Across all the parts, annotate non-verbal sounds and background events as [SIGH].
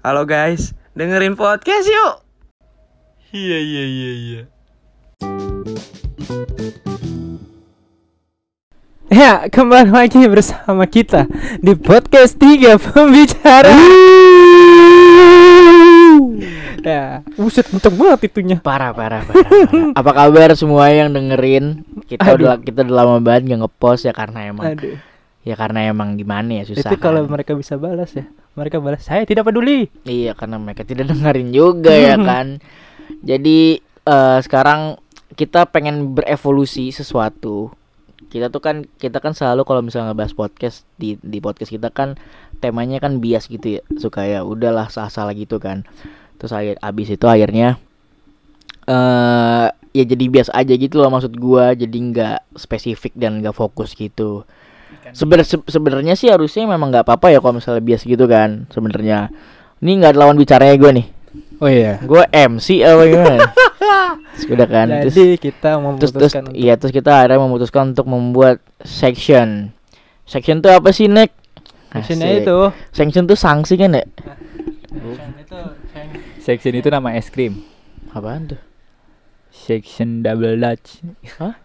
Halo guys, dengerin podcast yuk. Iya iya iya iya. Ya, kembali lagi bersama kita di podcast tiga pembicara. ya, buset kenceng banget itunya. Parah parah parah. parah. Apa kabar semua yang dengerin? Kita Aduh. udah kita udah lama banget nggak ngepost ya karena emang Aduh. Ya karena emang gimana ya susah. Itu kalau kan. mereka bisa balas ya. Mereka balas, saya tidak peduli. Iya karena mereka tidak dengerin juga ya [LAUGHS] kan. Jadi eh, sekarang kita pengen berevolusi sesuatu. Kita tuh kan kita kan selalu kalau misalnya ngebahas podcast di di podcast kita kan temanya kan bias gitu ya. Suka ya udahlah salah-salah gitu kan. Terus akhir abis itu akhirnya eh ya jadi bias aja gitu loh maksud gua jadi nggak spesifik dan nggak fokus gitu Sebenar- se- sebenarnya sih harusnya memang nggak apa-apa ya kalau misalnya bias gitu kan sebenarnya ini nggak ada lawan bicaranya gue nih Oh iya. gue MC apa gimana [LAUGHS] Terus udah kan terus Jadi kita terus terus memutuskan iya terus kita akhirnya memutuskan untuk membuat section section tuh apa sih Nek Asik. itu. section tuh sanksi kan ya Section itu nama es krim. apaan tuh Section double Dutch. Hah?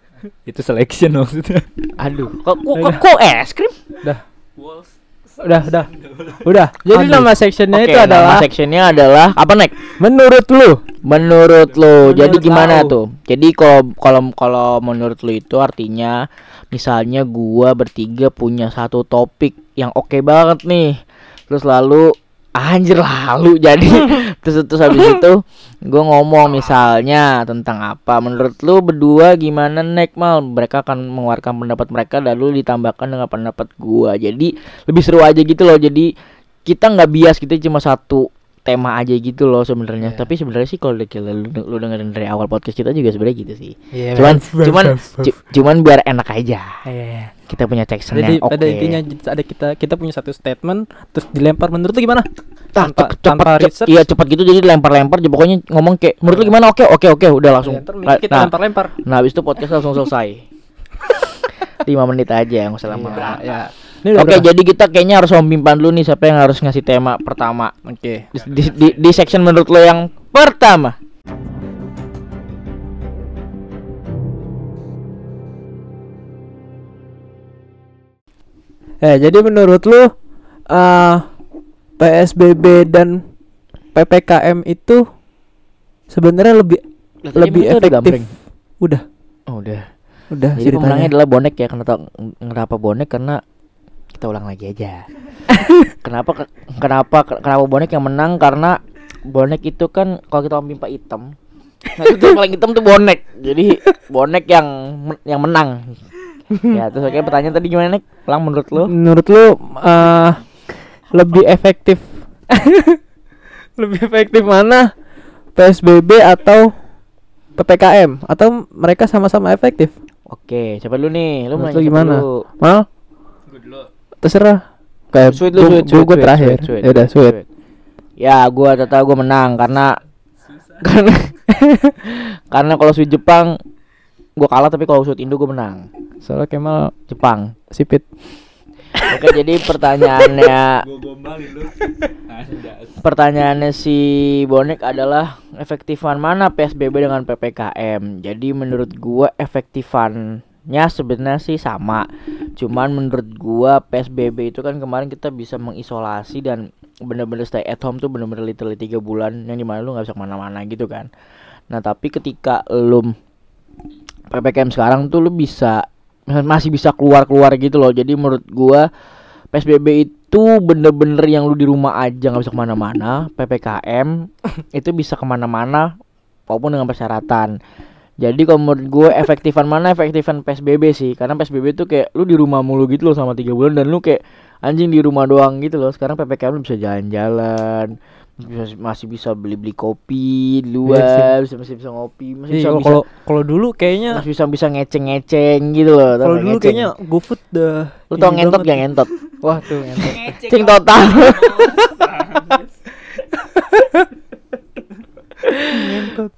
Itu selection maksudnya. aduh kok kok, kok, kok es krim Udah, udah. Udah. Jadi Aduh. nama sectionnya Oke, itu nama adalah sectionnya adalah apa Nek menurut lu. Menurut lo, jadi Menurut gimana lau. tuh? Jadi kalau kalau kalau menurut lo itu artinya misalnya gua bertiga punya satu topik yang oke banget nih. Terus lalu anjir lalu jadi. [LAUGHS] Terus terus habis itu gua ngomong misalnya tentang apa. Menurut lu berdua gimana nek mal? Mereka akan mengeluarkan pendapat mereka lalu ditambahkan dengan pendapat gua. Jadi lebih seru aja gitu loh. Jadi kita nggak bias kita cuma satu tema aja gitu loh sebenarnya Iya. tapi sebenarnya sih kalau lu, lu dengerin dari awal podcast kita juga sebenarnya gitu sih Iya. cuman [LAUGHS] cuman cu- cuman biar enak aja Iya. kita punya section yang oke pada intinya j- ada kita kita punya satu statement terus dilempar menurut lu gimana? Ah, tanpa- cepet, tanpa research. iya cepat gitu jadi lempar-lempar jadi pokoknya ngomong kayak menurut lu gimana oke oke oke udah langsung Ya, nah, kita nah, lempar-lempar. nah habis itu podcast langsung selesai [LAUGHS] lima menit aja nggak usah lama Iya, lama ya. Oke, berapa? jadi kita kayaknya harus memimpin dulu nih siapa yang harus ngasih tema pertama. Oke. Di, di, di, di section menurut lo yang pertama. Eh, jadi menurut lu eh PSBB dan PPKM itu sebenarnya lebih lebih efektif. Udah, Oh, udah. udah Jadi pemenangnya ceritanya. adalah bonek ya kenapa kenapa bonek karena kita ulang lagi aja. [LAUGHS] kenapa ke- kenapa kenapa bonek yang menang karena bonek itu kan kalau kita pimpa hitam. Nah, itu paling hitam tuh bonek. Jadi bonek yang yang menang. ya, terus oke pertanyaan tadi gimana nih? Ulang menurut lo? Menurut lu eh lebih efektif [LAUGHS] lebih efektif mana? PSBB atau PPKM atau mereka sama-sama efektif? Oke, coba lu nih, lu Menurut lu gimana? dulu? Mal? Terserah. Kayak Sweet lu, sweet, gua- sweet, gua sweet, terakhir. sweet, sweet, Ya udah, sweet. sweet. Ya, gua tetap gua menang karena karena [LAUGHS] karena kalau sweet Jepang gua kalah tapi kalau sweet Indo gua menang. Soalnya Kemal Jepang. sipit. Oke, jadi [LAUGHS] pertanyaannya pertanyaannya si Bonek adalah efektifan mana PSBB dengan PPKM. Jadi menurut gua efektifannya sebenarnya sih sama. Cuman menurut gua PSBB itu kan kemarin kita bisa mengisolasi dan bener-bener stay at home tuh bener-bener literally tiga bulan yang di mana lu nggak bisa ke mana-mana gitu kan. Nah tapi ketika lu PPKM sekarang tuh lu bisa masih bisa keluar-keluar gitu loh. Jadi menurut gua PSBB itu bener-bener yang lu di rumah aja nggak bisa ke mana-mana. PPKM itu bisa ke mana-mana walaupun dengan persyaratan. Jadi kalau menurut gue efektifan mana efektifan PSBB sih Karena PSBB itu kayak lu di rumah mulu gitu loh selama tiga bulan Dan lu kayak anjing di rumah doang gitu loh Sekarang PPKM lu bisa jalan-jalan bisa, Masih bisa beli-beli kopi di luar bisa, Masih bisa ngopi Masih bisa, Iya, bisa kalau kalau dulu kayaknya masih bisa bisa ngeceng-ngeceng gitu loh kalau dulu ngeceng? kayaknya GoFood dah. Lu tau ngentot gak ngentot? Wah, tuh ngentot. Cing total [LAUGHS] ngentot.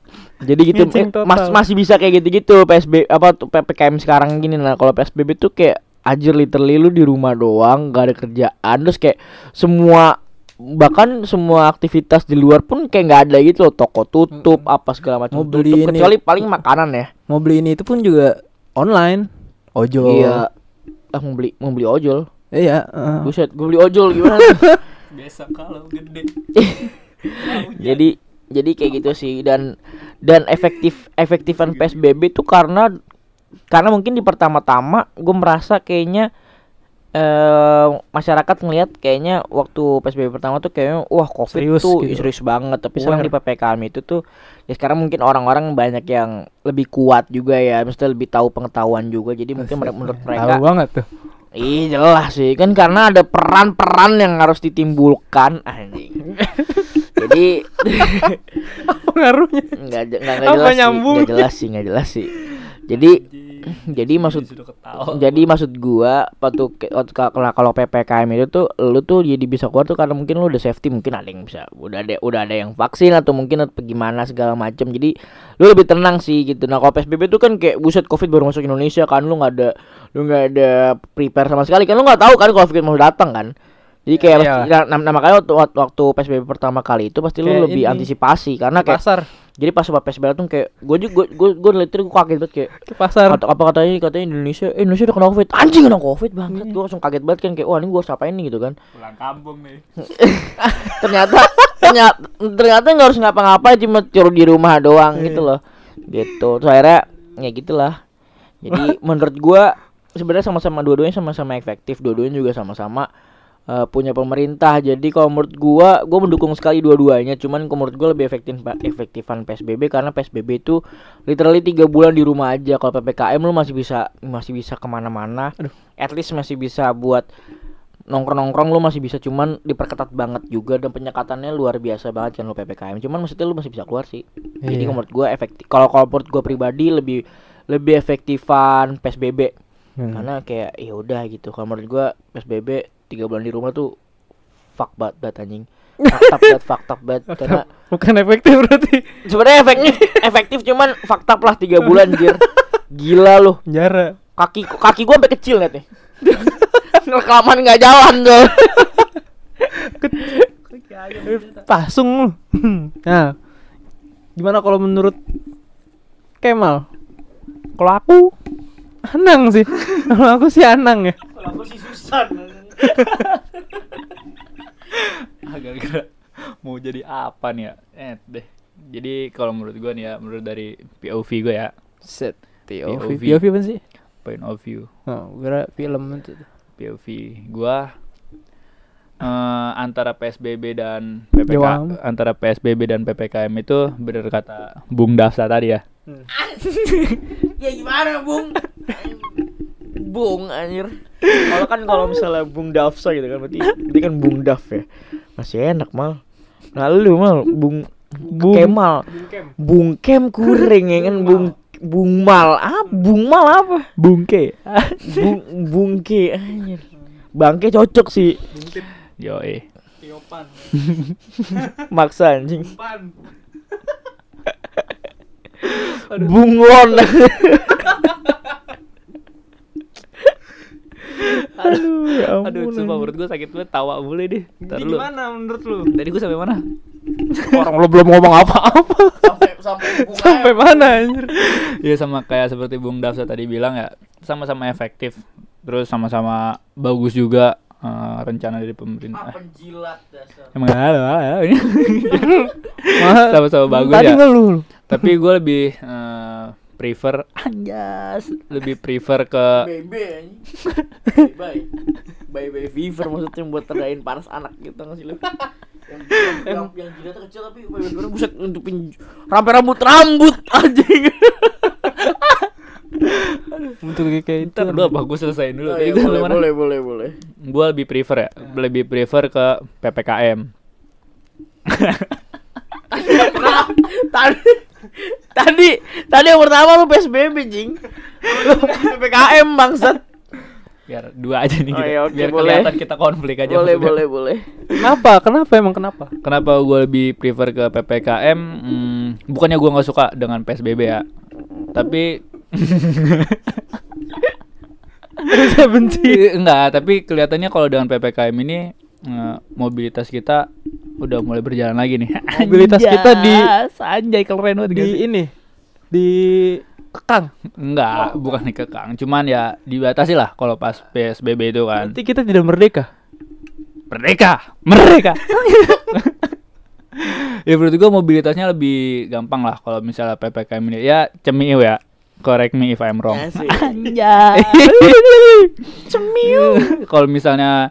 Jadi gitu eh, mas, masih bisa kayak gitu-gitu PSB apa tuh PPKM sekarang gini nah kalau PSBB tuh kayak anjir literally lu di rumah doang gak ada kerjaan terus kayak semua bahkan semua aktivitas di luar pun kayak nggak ada gitu loh toko tutup apa segala macam Mau tutup beli ini. kecuali paling makanan ya Mau beli ini itu pun juga online. Ojol. iya ah mau beli mau beli ojol Iya, heeh. buset gue beli ojol gimana [LAUGHS] Biasa kalau gede. [LAUGHS] jadi jadi kayak gitu sih. Dan dan efektif efektifan psbb tuh karena karena mungkin di pertama-tama gue merasa kayaknya eh masyarakat ngelihat kayaknya waktu psbb pertama tuh kayaknya wah covid Serius tuh gitu. serius banget. Tapi sekarang di ppkm itu tuh ya sekarang mungkin orang-orang banyak yang lebih kuat juga ya. Mesti lebih tahu pengetahuan juga. Jadi mungkin menurut mereka Tahu banget tuh. Ih jelas sih kan karena ada peran-peran yang harus ditimbulkan anjing. [LAUGHS] Jadi Pengaruhnya. nggak je- nggak nggak Apa jelas sih, nyambung? nggak jelas sih, nggak jelas sih. Jadi [LAUGHS] jadi maksud jadi maksud gua waktu kalau kalau PPKM itu tuh lu tuh jadi bisa keluar tuh karena mungkin lu udah safety mungkin ada yang bisa udah ada udah ada yang vaksin atau mungkin apa gimana segala macam jadi lu lebih tenang sih gitu. Nah kalau PSBB tuh kan kayak buset covid baru masuk Indonesia kan lu nggak ada lu nggak ada prepare sama sekali kan. Lu nggak tahu kan kalau covid mau datang kan jadi kayak Iya. pasti- nah, nah, nah, makanya waktu, waktu waktu PSBB pertama kali itu pasti lu Kayak lebih ini. antisipasi karena kayak pasar. jadi pas sobat PSBB tuh kayak gue juga gue gue liat itu gue kaget banget kayak Ke pasar. Kata, apa katanya katanya Indonesia eh, Indonesia udah kena covid anjing kena covid banget gue langsung kaget banget kan kayak wah ini gue harus ngapain nih gitu kan Pulang kampung nih. [LAUGHS] ternyata ternyata ternyata nggak harus ngapa-ngapain cuma suruh di rumah doang gitu loh gitu terus akhirnya ya gitulah jadi [LAUGHS] menurut gue sebenarnya sama-sama dua-duanya sama-sama efektif dua-duanya juga sama-sama eh, punya pemerintah. Jadi kalau menurut gua gua mendukung sekali dua-duanya. Cuman kalau menurut gua lebih efektif efektifan PSBB karena PSBB itu literally tiga bulan di rumah aja. Kalau PPKM lu masih bisa masih bisa ke mana-mana. At least masih bisa buat nongkrong-nongkrong lu masih bisa. Cuman diperketat banget juga dan penyekatannya luar biasa banget kan lu PPKM cuman maksudnya lu masih bisa keluar sih. Jadi Iya. menurut gua efektif kalau kalau menurut gua pribadi lebih lebih efektifan PSBB Hmm. karena kayak ya udah gitu. Kalau menurut gua PSBB tiga bulan di rumah tuh fuck banget banget anjing fakta banget fakta banget karena Bukan efektif berarti. sebenarnya efektif efektif cuman fakta lah tiga bulan jir gila loh Penjara. kaki kaki gua sampai kecil nih [LAUGHS] kelamaan nggak jalan tuh Pasung lu. [LAUGHS] nah. Gimana kalau menurut Kemal? Kalau aku Anang sih. [LAUGHS] Kalau aku sih Anang ya. kalau aku sih Susan Agak-agak mau jadi apa nih ya? Eh deh. Jadi kalau menurut gua nih ya, menurut dari POV gue ya, Set. POV. POV. POV apa sih? point of view Oh, kira film itu. POV gua eh antara PSBB dan PPK Jawab. antara PSBB dan PPKM itu bener kata Bung Dafsa tadi ya. [LAUGHS] ya gimana bung [LAUGHS] bung anjir. Kalau kan kalau misalnya bung Dafsa gitu kan berarti berarti kan bung Daf ya. Masih enak mal. Lalu mal bung Bung- Kemal. Bung Kem kuring ya kan bung bung Mal. Ah bung Mal apa? Bungke. bung bungke anjir. Bangke cocok sih. Yo eh. [LAUGHS] maksa anjing. Bunglon [LAUGHS] aduh ya ampun Aduh, sumpah menurut gue sakit banget tawa boleh deh. Ntar Jadi lu. gimana menurut lu? Tadi gue sampai mana? Orang lu belum ngomong apa-apa. sampai sampai bunga Sampai mana anjir? Iya sama kayak seperti Bung Dafsa tadi bilang ya, sama-sama efektif. Terus sama-sama bagus juga eh, rencana dari pemerintah. Eh, penjilat dasar Emang halo, [LAUGHS] sama-sama bagus Tadi ya. ngeluh lu. Tapi gue lebih eh, prefer anjas, lebih prefer ke bebe anjing bye bye bye fever maksudnya buat terdain panas anak gitu nggak sih lu yang yang, yang jidatnya kecil tapi bye bye buset nutupin rampe rambut rambut anjing Untuk kayak itu. Ntar dulu apa gue selesaiin dulu. Oh, iya, boleh, mana? boleh boleh boleh Gue lebih prefer ya, lebih prefer ke PPKM. [LAUGHS] tadi [LAUGHS] tadi tadi yang pertama lu PSBB jing [LAUGHS] lu PPKM bangsat Biar dua aja nih Oh, kita. iya, oke, Biar boleh. kelihatan kita konflik aja. boleh maksudnya. boleh boleh Kenapa? Kenapa emang kenapa? Kenapa gue lebih prefer ke PPKM? Hmm, bukannya gue nggak suka dengan PSBB ya, tapi [LAUGHS] Saya benci. enggak. Tapi kelihatannya kalau dengan PPKM ini eh, mobilitas kita udah mulai berjalan lagi nih. [LAUGHS] Mobilitas kita di- Anjas, anjay keren banget Di gak sih? ini di kekang. Enggak, bukan dikekang, cuman ya dibatasi lah kalau pas PSBB itu kan. Nanti kita tidak merdeka. Merdeka, merdeka. [LAUGHS] ya menurut gua mobilitasnya lebih gampang lah kalau misalnya PPKM ini. Ya cemiu ya. Correct me if I'm wrong. Asik. [LAUGHS] Anjay. Cemiu. kalau misalnya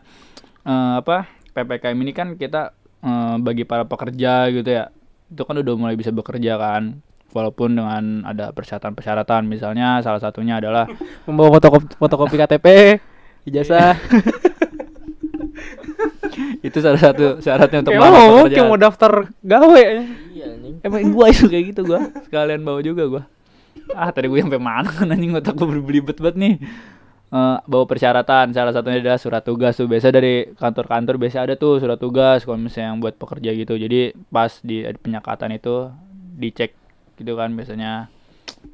eh, apa PPKM ini kan kita eh, bagi para pekerja gitu ya. Itu kan udah mulai bisa bekerja kan. Walaupun dengan ada persyaratan-persyaratan misalnya salah satunya adalah [LAUGHS] Membawa fotokopi, fotokopi KTP, ijazah. [LAUGHS] itu salah satu syaratnya untuk mau kayak mau daftar gawe. Iya anjing. Emang gua itu kayak gitu gua. Sekalian bawa juga gua. Ah, tadi gua sampai mana kan anjing otak gua berbelibet banget nih. Eh, bawa persyaratan. Salah satunya adalah surat tugas tuh. Biasa dari kantor-kantor biasa ada tuh surat tugas kalau misalnya yang buat pekerja gitu. Jadi pas di penyekatan itu dicek gitu kan biasanya. [TSK]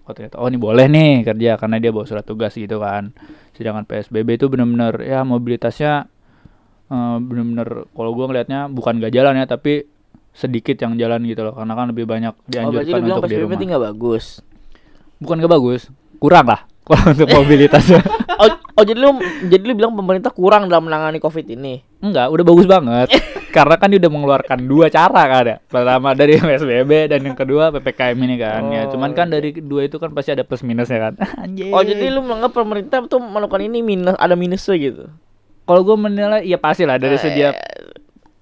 Oh ternyata oh ini boleh nih kerja karena dia bawa surat tugas gitu kan. Sedangkan PSBB itu bener-bener ya mobilitasnya eh, bener-bener kalau gua ngelihatnya bukan gak jalan ya tapi sedikit yang jalan gitu loh. Karena kan lebih banyak Oh, dianjurkan bilang untuk di PSBB rumah. nggak bagus. bukan gak bagus kurang lah [LAUGHS] kalau untuk mobilitasnya [LAUGHS] Oh, oh jadi lu jadi lu bilang pemerintah kurang dalam menangani Covid ini. enggak udah bagus banget. [LAUGHS] Karena kan dia udah mengeluarkan dua cara kan ya. Pertama dari PSBB dan yang kedua PPKM ini kan ya. Oh, cuman kan dari dua itu kan pasti ada plus minusnya kan. Anjir Oh jadi lu menganggap pemerintah tuh melakukan ini minus ada minusnya gitu. kalau gue menilai ya pasti lah dari setiap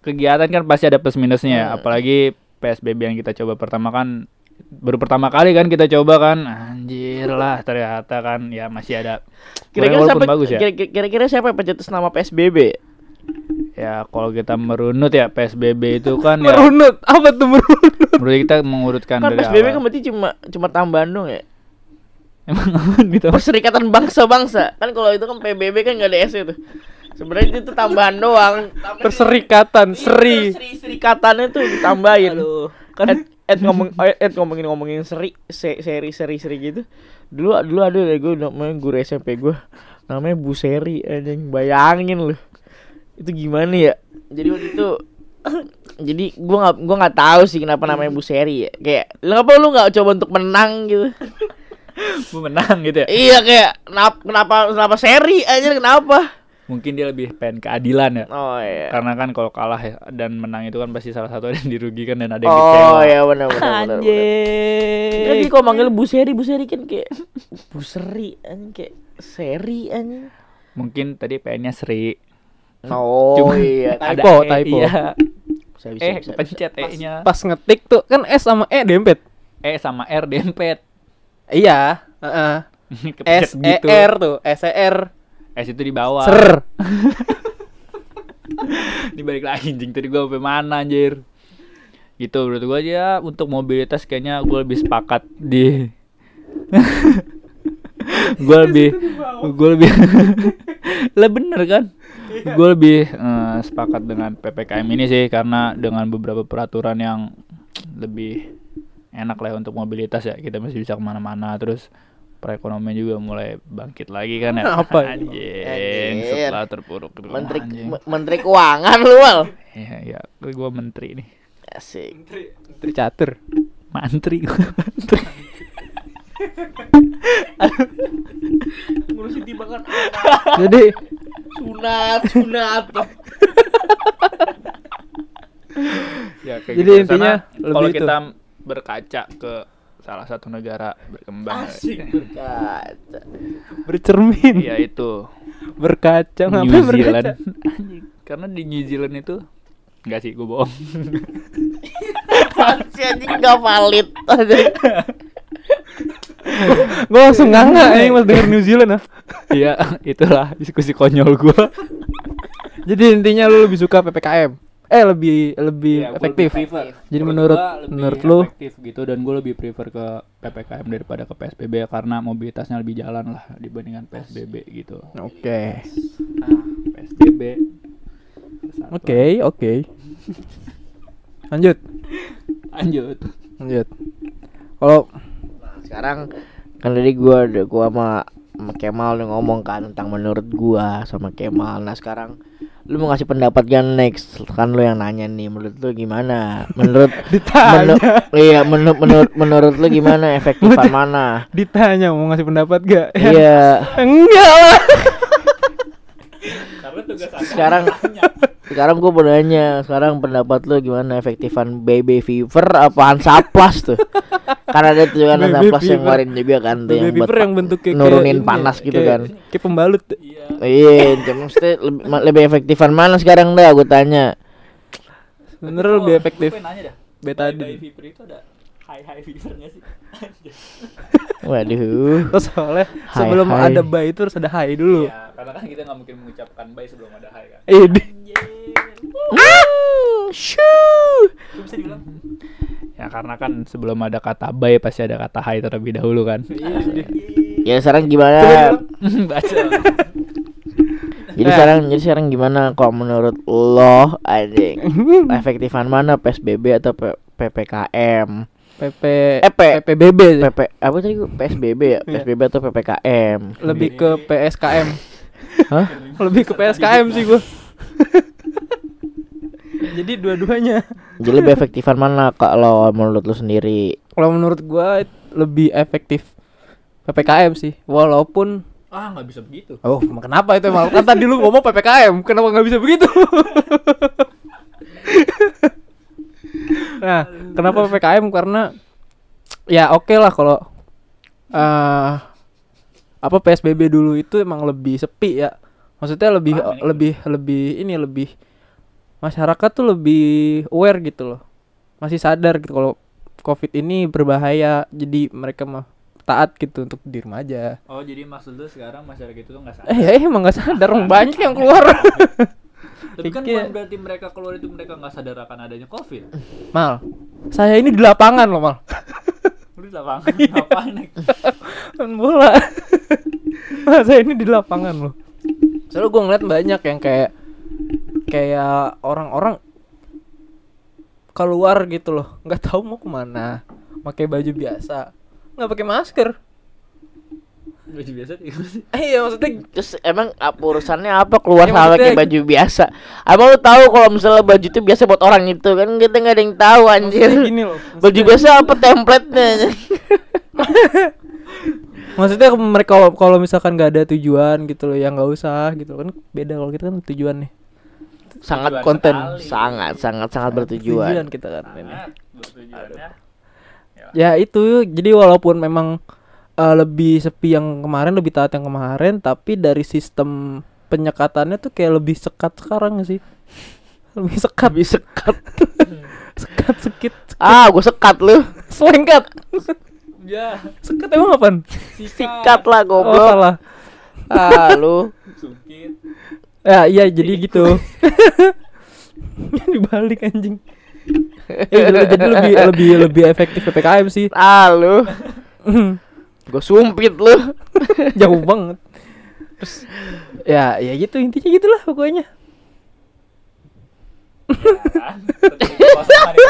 kegiatan kan pasti ada plus minusnya. Hmm. apalagi PSBB yang kita coba pertama kan baru pertama kali kan kita coba kan anjir lah ternyata kan ya masih ada Kira-kira siapa bagus ya kira- kira-kira siapa yang pencetus nama PSBB? ya kalau kita merunut ya PSBB itu kan ya Merunut. Apa tuh merunut? menurut kita mengurutkan Kan dari PSBB awal. kan berarti cuma cuma tambahan dong ya. emang apa gitu Perserikatan bangsa-bangsa. Kan kalau itu kan PBB kan nggak ada S itu. Sebenarnya itu tambahan doang. Perserikatan, seri. Seri serikatannya tuh ditambahin. Kan Ed, Ed [LAUGHS] ngomong oh, Ed ngomongin ngomongin seri se- seri seri seri gitu. Dulu dulu ada deh gue namanya guru SMP gue namanya Bu Seri anjing bayangin lu. Itu gimana ya? Jadi waktu itu [COUGHS] jadi gua nggak gua nggak tahu sih kenapa namanya Bu Seri ya. Kayak kenapa lu nggak coba untuk menang gitu? [LAUGHS] Gue menang gitu ya iya kayak kenapa kenapa kenapa seri aja kenapa? Mungkin dia lebih pengen keadilan ya Oh iya. karena kan kalau kalah ya dan menang itu kan pasti salah satu ada yang [LAUGHS] dirugikan dan ada yang Oh kecewa iya benar benar benar. Jadi kok manggil Bu Seri, Bu Seri kan kayak Bu Seri anjing kayak seri anjing. mungkin tadi pengennya Sri Oh Cuma iya. [LAUGHS] ada Typo, E, typo. iya. Bisa, bisa, eh bisa, bisa. pencet E nya Pas ngetik tuh kan S sama E dempet. E sama R dempet Iya. Heeh. [LAUGHS] Kepencet S E R tuh, S E R. S itu di bawah Ser. [LAUGHS] dibalik lagi anjing. Tadi gua sampai mana anjir? Gitu menurut gua aja untuk mobilitas kayaknya gua lebih sepakat di [LAUGHS] gua lebih gua [LAUGHS] lebih lah bener kan? Gue lebih eh, sepakat dengan ppkm ini sih karena dengan beberapa peraturan yang lebih enak lah ya untuk mobilitas ya. Kita masih bisa ke mana-mana terus perekonomian juga mulai bangkit lagi kan ya [LAUGHS] Apa? anjing setelah terpuruk rumah, Menteri anjing. Menteri Keuangan lu Wal. Iya, iya, gue menteri nih. Asik. Menteri catur. Mantri, gua [LAUGHS] mantri. Ngurusin timbangan Jadi sunat sunat. ya, kayak Jadi gitu. intinya kalau lebih itu. kita berkaca ke salah satu negara berkembang Asik berkaca. bercermin, ya itu berkaca, New berkaca? Zealand Anjing, karena di New Zealand itu Enggak sih, gue bohong. Si anjing gak valid. Gue langsung nganga anjing pas denger New Zealand ah. Iya, itulah diskusi konyol gue. Jadi intinya lu lebih suka PPKM. Eh lebih lebih Iya, efektif. Jadi menurut menurut lu efektif gitu dan gue lebih prefer ke PPKM daripada ke PSBB karena mobilitasnya lebih jalan lah dibandingkan PSBB gitu. Oke. Ah, PSBB. Oke, oke. Lanjut. Lanjut. Lanjut. Kalau Sekarang kan tadi gua ada gua sama Kemal udah ngomong kan tentang menurut gua sama Kemal. Nah, sekarang lu mau ngasih pendapat gak next kan lu yang nanya nih menurut lu gimana menurut [LAUGHS] Ditanya. menu- iya menurut menurut menurut lu gimana efektifan mana Ditanya mau ngasih pendapat gak? [LAUGHS] iya Enggak lah. Karena tugas sekarang sekarang gue mau nanya sekarang pendapat lu gimana efektifan baby fever apa hansaplas tuh karena ada tuh kan hansaplas yang ngeluarin juga kan tuh Baby yang buat fever yang bentuknya kayak nurunin ini panas ya, gitu kayak- kan Kayak pembalut. iya cuma maksudnya lebih, ma- lebih efektifan mana sekarang dah gue tanya Sebenernya lebih efektif. nanya dah. Betadine. Bayi fever itu ada high high fever nggak sih? [LAUGHS] waduh Terus soalnya sebelum hai. ada bayi itu harus ada hai dulu. Iya, karena kan kita nggak mungkin mengucapkan bayi sebelum ada high kan. Eh, bisa dibilang. Ya karena kan sebelum ada kata bayi pasti ada kata hai terlebih dahulu kan. ya sekarang gimana [LAUGHS] Baca. jadi sekarang jadi sekarang gimana kalau menurut lo anjing [LAUGHS] efektifan mana psbb atau P- ppkm PP Eh, P- PPBB sih. pp apa tadi gua psbb ya Iya. psbb atau ppkm lebih ke PSKM. Hah? lebih ke PSKM sih gua. [LAUGHS] Jadi dua-duanya. jadi lebih efektifan mana kalau menurut lo sendiri Kalau menurut gua lebih efektif PPKM sih. Walaupun Ah nggak bisa begitu. Oh, kenapa itu emang? Kan tadi lu ngomong PPKM, kenapa nggak bisa begitu? nah, kenapa PPKM? Karena ya oke lah kalau eh apa PSBB dulu itu emang lebih sepi ya. Maksudnya lebih Ah, lebih lebih ini lebih masyarakat tuh lebih aware gitu loh. Masih sadar gitu kalau Covid ini berbahaya, jadi mereka mah taat gitu untuk di rumah aja. Oh jadi maksud lu sekarang masyarakat itu tuh nggak sadar. Eh ya emang gak sadar orang [LAUGHS] banyak yang keluar. [LAUGHS] Tapi kan bukan berarti mereka keluar itu mereka nggak sadar akan adanya covid. Mal, saya ini di lapangan loh Mal. [LAUGHS] Lu di lapangan ngapain? Nek? Main bola. Mal, saya ini di lapangan loh. Soalnya gue ngeliat banyak yang kayak kayak orang-orang keluar gitu loh, nggak tahu mau ke mana, pakai baju biasa, nggak pakai masker. Baju biasa kayak gimana sih? Eh ya maksudnya terus emang apa urusannya apa keluar Ya, sama pakai maksudnya- baju biasa emang lu tahu kalau misalnya baju itu biasa buat orang itu kan kita nggak ada yang tahu anjir maksudnya gini loh. baju biasa apa template-nya [LAUGHS] Maksudnya mereka kalau- kalau misalkan nggak ada tujuan gitu loh, ya nggak usah gitu kan beda kalau kita kan tujuan nih. Sangat Tujuan konten sekali. sangat sangat sangat bertujuan Tujuan kita kan ini. Sangat bertujuannya. Ya itu jadi walaupun memang eh, lebih sepi yang kemarin lebih taat yang kemarin tapi dari sistem penyekatannya tuh kayak lebih sekat sekarang sih. [LAUGHS] Lebih sekat, lebih sekat. [LAUGHS] sekat sekit. ah gue sekat lu Selengkat. [LAUGHS] Ya, Sekat emang apaan? sikat lah Oh, goblok salah. ah lu sungkit. Ya iya jadi gitu. [LAUGHS] Dibalik anjing. Ya, jadi jadi lebih lebih lebih efektif PPKM sih. ah lu [LAUGHS] gue sumpit lu [LAUGHS] Jauh banget. Terus ya ya gitu intinya gitulah pokoknya.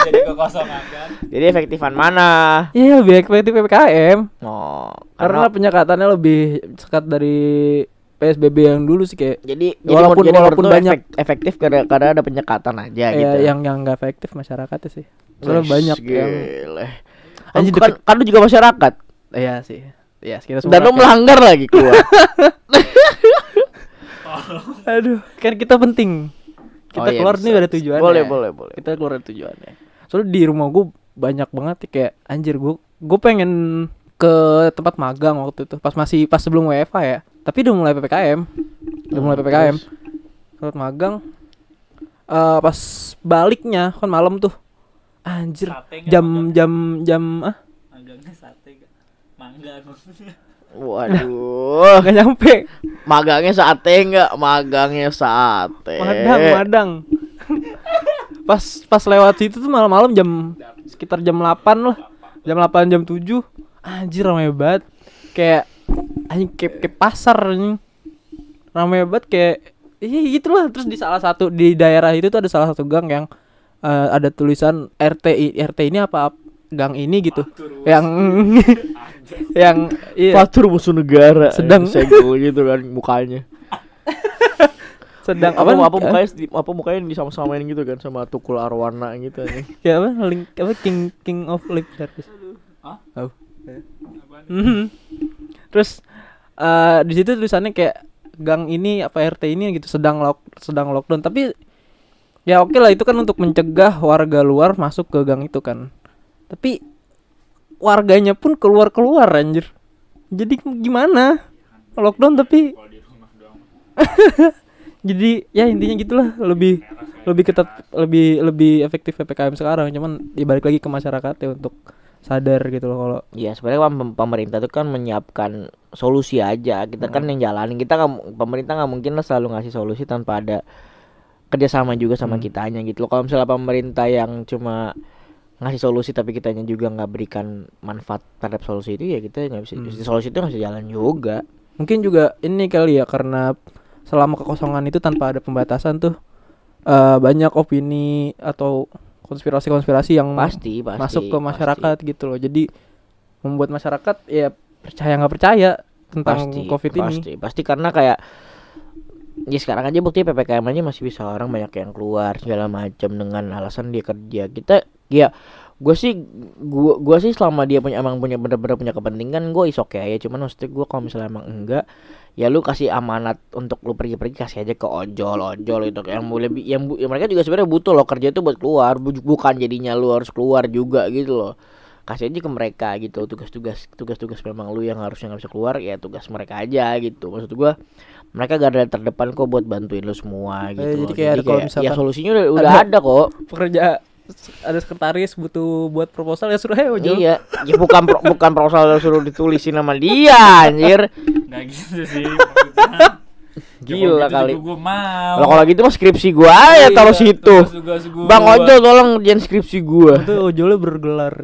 jadi kekosongan kan? jadi efektifan mana Iya lebih efektif PPKM oh karena penyekatannya lebih sekat dari PSBB yang dulu sih kayak jadi Walaupun- jadi walaupun banyak- efek- efektif karena karena ada penyekatan aja ya, gitu yang yang nggak efektif masyarakatnya sih. Soalnya banyak yang gile. Anjing kan, deket- kan lu juga masyarakat Iya sih. Iya, kita semua. dan lu melanggar lagi keluar [LAUGHS] [LAUGHS] Aduh, kan kita penting. Kita Oh iya, keluar bisa, nih ada tujuannya. boleh boleh boleh Kita keluar ada tujuannya. Soalnya di rumah gue banyak banget kayak anjir gue gue pengen ke tempat magang waktu itu pas masih pas sebelum WFA ya. Tapi udah mulai PPKM. Udah mulai Hmm, PPKM. terus? Magang eh pas baliknya kan malam tuh. Anjir. Sate nggak Jam magang? jam jam ah Magangnya sate gak? Mangga waduh nggak nyampe. magangnya sate enggak magangnya sate Madang, madang. [LAUGHS] pas pas lewat situ tuh malam-malam jam sekitar jam 8 lah. Jam 8 jam 7. Anjir ramai banget. Kayak anjing kayak, kayak pasar anjing. Ramai banget kayak iya gitulah. Terus di salah satu di daerah itu tuh ada salah satu gang yang eh, ada tulisan RT i- RT ini apa ap- gang ini gitu. Yang [LAUGHS] yang iya. Fatur musuh negara Sedang- segel gitu kan mukanya. [LAUGHS] Sedang apa apa, apa mukanya di- apa mukanya disama-samain gitu kan sama tukul arwana gitu nih. [LAUGHS] kayak apa? Link apa? King king of lip service Hah? oh terus eh di situ tulisannya kayak gang ini apa RT ini gitu sedang lock sedang lockdown. Tapi ya oke lah itu kan untuk mencegah warga luar masuk ke gang itu kan. Tapi warganya pun keluar keluar anjir. Jadi gimana? Lockdown tapi [LAUGHS] jadi ya intinya gitulah lebih lebih ketat lebih lebih efektif ppkm sekarang. Cuman dibalik lagi ke masyarakat ya untuk sadar gitu loh kalau Iya sebenarnya pem- pemerintah tuh kan menyiapkan solusi aja. Kita kan yang jalanin. Kita nggak pemerintah nggak mungkin lah selalu ngasih solusi tanpa ada kerjasama juga sama kitanya gitu loh. Kalau misalnya pemerintah yang cuma ngasih solusi tapi kitanya juga nggak berikan manfaat terhadap solusi itu ya kita nggak bisa. Solusi itu nggak bisa jalan juga. Mungkin juga ini kali ya karena selama kekosongan itu tanpa ada pembatasan tuh eh, banyak opini atau konspirasi-konspirasi yang pasti pasti masuk ke pasti. masyarakat gitu loh. Jadi membuat masyarakat ya percaya nggak percaya tentang pasti, covid ini. pasti pasti. Karena kayak ya sekarang aja bukti ppkm aja masih bisa. Orang banyak yang keluar segala macam dengan alasan dia kerja. Kita ya gue sih gua gua sih selama dia punya emang punya bener-bener punya kepentingan gue is oke ya cuman maksudnya gue kalau misalnya emang enggak ya lu kasih amanat untuk lu pergi-pergi kasih aja ke ojol ojol itu. Yang boleh bi- yang, bu- ya mereka juga sebenarnya butuh loh kerja itu buat keluar. Bu- bukan jadinya lu harus keluar juga gitu loh. Kasih aja ke mereka gitu tugas-tugas tugas-tugas memang lu yang harusnya nggak bisa keluar ya tugas mereka aja gitu. Maksud gua mereka garda terdepan kok buat bantuin lu semua gitu Eh, jadi kayak ada kalau ya solusinya udah, udah ada- ada kok. pekerja ada sekretaris butuh buat proposal ya suruh ayo ojol iya. Ya bukan pro- bukan proposal suruh ditulisin sama dia anjir. Nggak gitu sih maksudnya. gila kali. Gue mau. kalau kalau gitu mah skripsi gua aja taruh Iya, situ. tugas-tugas gua. bang ojol tolong kerjain skripsi gua. Itu ojolnya bergelar.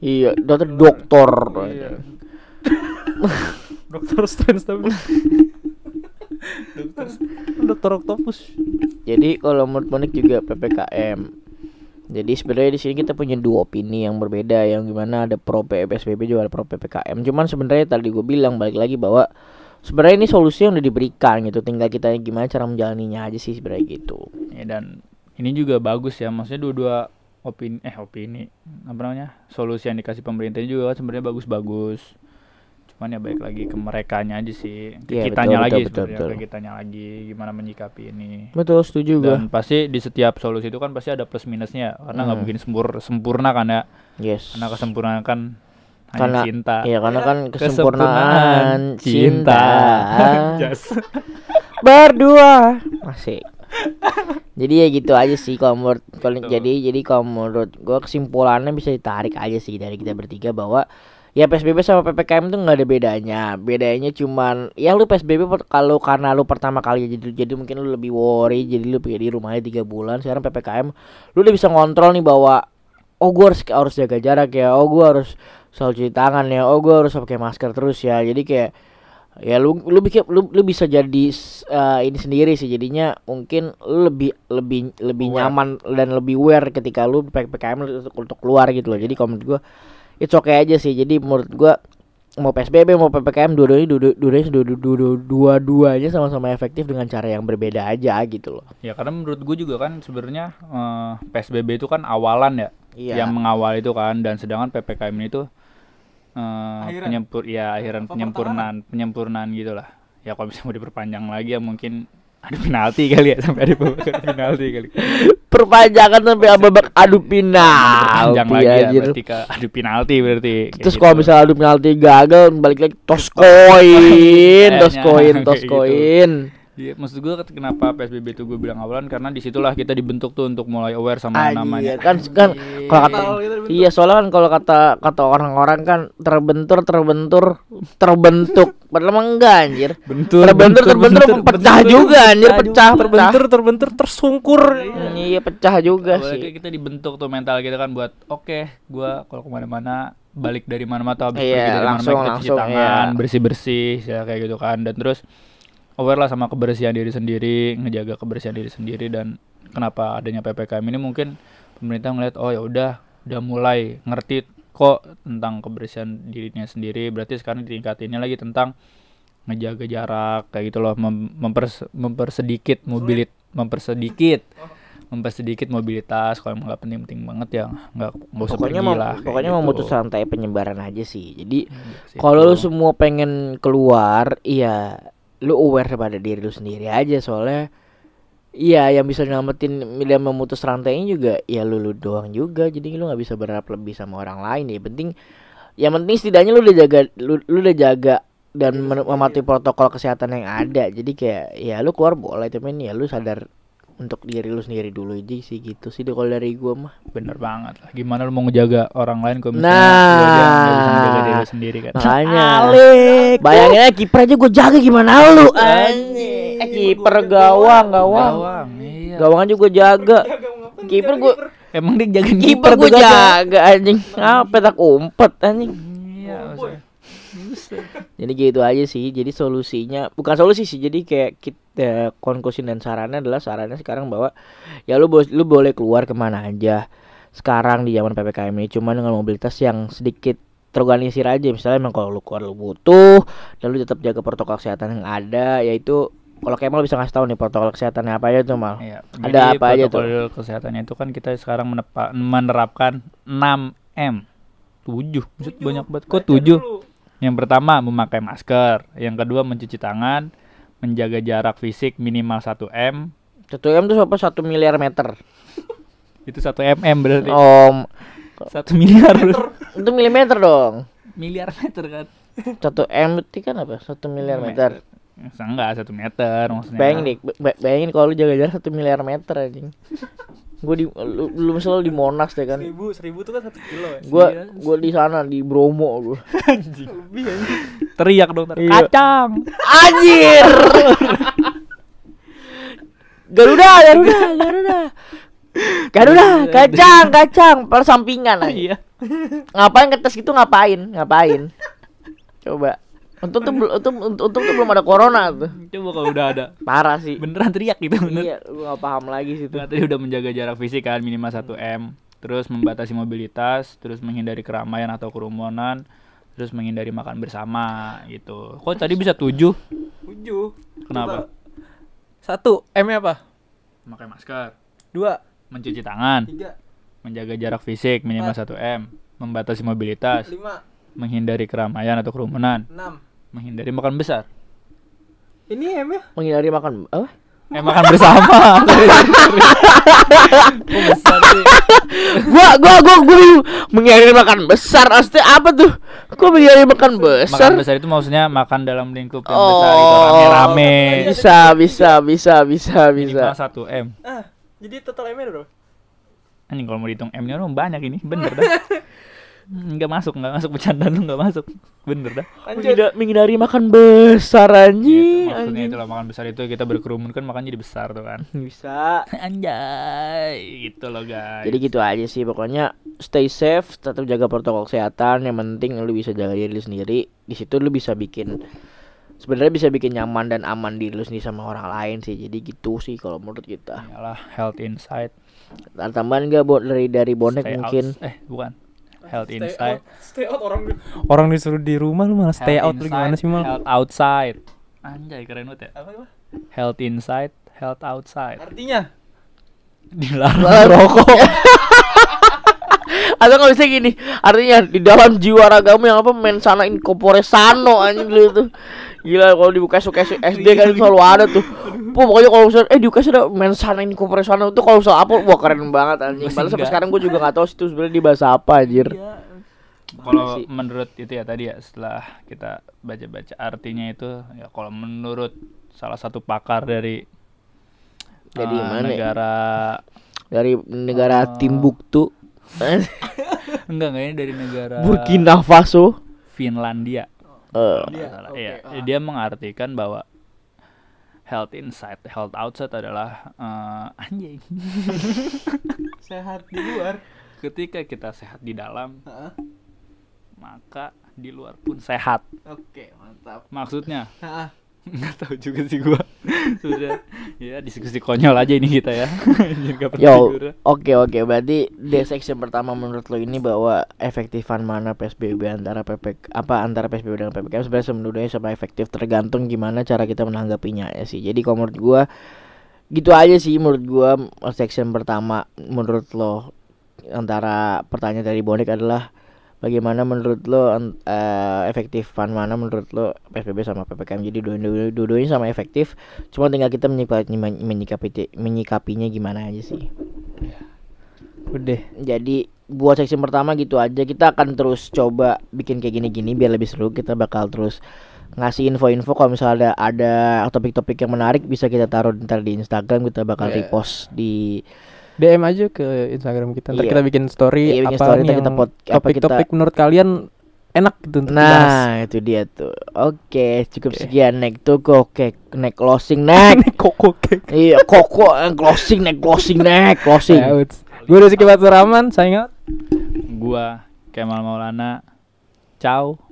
Iya dokter doktor. Iya. [LAUGHS] dokter strange tapi. Dokter. Dokter octopus. Jadi kalau menurut Monik juga PPKM. Jadi sebenarnya di sini kita punya dua opini yang berbeda yang gimana ada pro PSBB juga ada pro PPKM. Cuman sebenarnya tadi gue bilang balik lagi bahwa sebenarnya ini solusi yang udah diberikan gitu. Tinggal kita gimana cara menjalaninya aja sih sebenarnya gitu. Ya, dan ini juga bagus ya maksudnya dua-dua opini eh opini apa namanya solusi yang dikasih pemerintah juga kan sebenarnya bagus-bagus cuman ya baik lagi ke merekanya aja sih ke Iya, kitanya betul, lagi betul, betul, betul. ke kitanya lagi gimana menyikapi ini Betul setuju gue. dan pasti di setiap solusi itu kan pasti ada plus minusnya karena nggak Hmm. mungkin sempur sempurna kan ya Yes. karena kesempurnaan kan hanya Karena- cinta Iya karena kan Kesempurnaan kesempurnaan cinta. Jas. [LAUGHS] berdua masih jadi ya gitu aja sih kalau menurut kalau jadi jadi kalau menurut gua kesimpulannya bisa ditarik aja sih dari kita bertiga bahwa ya PSBB sama PPKM tuh nggak ada bedanya. Bedanya cuman ya lu PSBB kalau karena lu pertama kali jadi jadi mungkin lu lebih worry jadi lu di rumahnya tiga bulan sekarang PPKM lu udah bisa ngontrol nih bahwa oh gua harus harus jaga jarak ya oh gua harus selalu cuci tangan ya oh gua harus pakai masker terus ya. Jadi kayak ya lu lu bikin lu, lu bisa jadi eh, ini sendiri sih. Jadinya mungkin lu lebih lebih lebih Aware. nyaman dan lebih aware ketika lu PPKM untuk, untuk keluar gitu loh. Jadi kalau menurut gua it's okay aja sih. Jadi menurut gua mau PSBB mau PPKM dua-duanya dua- dua-duanya dua- dua- dua- dua-duanya sama-sama efektif dengan cara yang berbeda aja gitu loh. Ya karena menurut gue juga kan sebenarnya eh, PSBB itu kan awalan ya Iya. yang mengawal itu kan. Dan sedangkan PPKM ini tuh eh, penyempur ya akhiran penyempurnaan penyempurnaan gitulah ya kalau bisa mau diperpanjang lagi ya mungkin ada penalti kali ya sampai babak penalti kali perpanjangan sampai babak adu penalti panjang lagi ya berarti ke adu penalti berarti Terus gitu. kalau misalnya adu penalti gagal balik lagi tos koin, [LAUGHS] tos koin, tos [LAUGHS] gitu. koin. Iya, maksud gue kenapa PSBB itu gue bilang awalan karena di situlah kita dibentuk tuh untuk mulai aware sama yang namanya kan kan kalau kata Iya, soalnya kan kalau kata kata orang-orang kan terbentur terbentur terbentuk. [LAUGHS] Padahal emang enggak anjir. bentur Terbentur terbentur pecah juga anjir, pecah pecah. terbentur terbentur tersungkur Iya, pecah juga Apalagi sih. kita dibentuk tuh mental kita kan buat oke gua kalau ke mana-mana balik dari mana-mana atau habis Iya, pergi dari mana-mana kita cuci tangan iya. bersih-bersih ya kayak gitu kan dan terus aware lah sama kebersihan diri sendiri ngejaga kebersihan diri sendiri dan kenapa adanya ppkm ini mungkin pemerintah ngeliat oh ya udah udah mulai ngerti kok tentang kebersihan dirinya sendiri. Berarti sekarang ditingkatinnya lagi tentang ngejaga jarak kayak gitu loh. Mem- mempers- mempersedikit mobilit mempersedikit mempersedikit mobilitas. Kalau emang nggak penting-penting banget ya nggak nggak usah pokoknya pergi lah pokoknya gitu. memutus rantai penyebaran aja sih. Jadi sih, kalau lu semua pengen keluar iya lu aware pada diri lu sendiri aja soalnya Iya, yang bisa nyelamatin dan memutus rantainya juga ya lu, lu doang juga. Jadi lu nggak bisa berharap lebih sama orang lain. Ya penting, yang penting setidaknya lu udah jaga, lu, lu udah jaga dan men- mematuhi protokol kesehatan yang ada. Jadi kayak ya lu keluar boleh, tapi ya lu sadar untuk diri lu sendiri dulu aja sih gitu sih kalau dari gua mah. bener banget lah gimana lu mau ngejaga orang lain kalau misalnya Nah. lu aja bisa menjaga diri lu sendiri kan Makanya. Bayangin aja kiper aja gue jaga gimana lu anjing. Eh kiper gawang, gawang. Gawang, iya. Gawang aja gue jaga. Kiper gue emang dia jaga kiper gue jaga anjing. Ah, petak umpet anjing. iya maksudnya. Jadi gitu aja sih. Jadi solusinya bukan solusi sih. Jadi kayak kita konklusi dan sarannya adalah sarannya sekarang bahwa ya lu bo- lu boleh keluar ke mana aja sekarang di zaman ppkm ini cuma dengan mobilitas yang sedikit terorganisir aja misalnya emang kalau lu keluar lu butuh dan lu tetap jaga protokol kesehatan yang ada yaitu kalau Kemal bisa ngasih tahu nih protokol kesehatannya apa aja tuh mal Iya. Ada apa aja tuh? protokol kesehatannya itu kan kita sekarang menepa- menerapkan 6M. 7. Maksud banyak banget. Kok 7? Yang pertama memakai masker, yang kedua mencuci tangan, menjaga jarak fisik minimal 1 M. satu m tuh apa satu miliar meter Itu 1 mm berarti. om 1 miliar. itu milimeter dong miliar meter kan. satu m itu kan apa satu miliar meter Enggak, 1 meter maksudnya. Bayangin deh, bayangin kalau lu jaga jarak satu miliar meter anjing. Gue di lu, lu misalnya di Monas deh kan. Seribu, seribu tuh kan satu kilo ya. Gua gua di sana di Bromo gua. [LAUGHS] Teriak dong, teriak. Iya. kacang. Anjir. [LAUGHS] Garuda, Garuda, Garuda. Garuda, kacang, kacang, persampingan aja. Iya. Ngapain ngetes gitu ngapain? Ngapain? [LAUGHS] Coba. Untung tuh bel- untung, untung, untung tuh belum ada corona tuh. Coba kalau udah ada. Parah sih. Beneran teriak gitu bener. Iya, gua gak paham lagi sih tuh. Nah, tadi udah menjaga jarak fisik kan minimal 1 M, terus membatasi mobilitas, terus menghindari keramaian atau kerumunan, terus menghindari makan bersama gitu. Kok tadi bisa 7? Tujuh. Kenapa? Satu, M-nya apa? Memakai masker, Dua, mencuci tangan, tiga, menjaga jarak fisik minimal 1 M, membatasi mobilitas, lima, menghindari keramaian atau kerumunan, enam. Menghindari makan besar. Ini M-nya? Menghindari makan apa? Eh makan bersama. [LAUGHS] Gua gua gua gua menghindari makan besar pasti apa tuh gua menghindari makan besar Makan besar itu maksudnya makan dalam lingkup yang besar itu oh rame-rame. bisa bisa bisa bisa bisa 1 M. Ah, jadi total M-nya berapa? Anjing kalau mau dihitung M-nya lu banyak ini, bener [LAUGHS] dah. Enggak masuk, enggak masuk bercandaan lu enggak masuk. Bener dah. Menghindari, menghindari makan besar anjing, Gitu, maksudnya itulah makan besar itu kita berkerumun kan makan jadi besar tuh kan. [LAUGHS] bisa [LAUGHS] Anjay, gitu loh guys. jadi gitu aja sih pokoknya stay safe tetap jaga protokol kesehatan yang penting lu bisa jaga diri lu sendiri di situ lu bisa bikin sebenarnya bisa bikin nyaman dan aman diri lu sendiri sama orang lain sih jadi gitu sih kalau menurut kita Iyalah health insight. tambahan gak buat dari dari bonek Stay mungkin out. Eh, bukan. Health insight. Stay out orang orang disuruh di rumah lu malah stay Health out lu gimana inside, sih mal? Health outside. Anjay, keren banget ya. Apa apa? Health inside, health outside. Artinya? Dilarang rokok. [LAUGHS] [LAUGHS] atau nggak bisa gini. Artinya di dalam jiwa ragamu yang apa men sana in corpore sano anjing dulu tuh. Gila kalau di UKS UKS SD kan selalu ada tuh. Puh, pokoknya kalau misalnya eh di UKS ada men sana in corpore sano tuh kalau misalnya apa wah keren banget anjing. Padahal sampai sekarang gue juga nggak tahu sih itu sebenarnya di bahasa apa anjir. Kalau sih. menurut itu ya tadi ya setelah kita baca-baca artinya itu ya kalau menurut salah satu pakar dari Dari eh, mana ya? negara dari negara Oh. Timbuktu [LAUGHS] enggak enggak ini dari negara Burkina Faso Finlandia. Oke, Iya, ah. dia mengartikan bahwa health inside, health outside adalah eh, anjing. [LAUGHS] Sehat di luar. Ketika kita sehat di dalam, Heeh. maka di luar pun sehat. Oke, mantap. Maksudnya Heeh. Nggak tahu juga sih gua. Sudah. Ya diskusi konyol aja ini kita ya. [LAUGHS] Yo, oke oke. Berarti di section pertama menurut lo ini bahwa efektifan mana PSBB antara PPK apa antara PSBB dengan PPKM sebenarnya sebenarnya sama efektif tergantung gimana cara kita menanggapinya ya sih. Jadi kalau menurut gua gitu aja sih menurut gua section pertama menurut lo antara pertanyaan dari Bonek adalah bagaimana menurut lo an- eh, efektifan mana menurut lo PSBB sama PPKM jadi dua- dua-duanya sama efektif. Cuma tinggal kita menyikapi, menyikapi menyikapinya gimana aja sih. Udah. jadi buat section pertama gitu aja kita akan terus coba bikin kayak gini-gini biar lebih seru. Kita bakal terus ngasih info-info. Kalau misalnya ada, ada topik-topik yang menarik bisa kita taruh ntar di Instagram. Kita bakal Yeah. repost di DM aja ke Instagram kita. Ntar Iya. kita bikin story Iya, bikin apa story, nih ntar kita yang pot- apa topik-topik kita- menurut kalian enak gitu untuk dibahas. Nah, itu dia tuh. Oke, cukup Oke. sekian nek tuh oke, nek closing nek. [LAUGHS] Koko cake. iya, koko closing nek closing nek closing. [LAUGHS] Gue udah Rizky Batu Rahman, saya ingat. Gua Kemal Maulana. Ciao.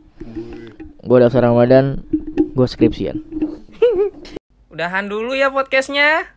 Gue daftar Ramadan, gue skripsian. Udahan dulu ya podcastnya.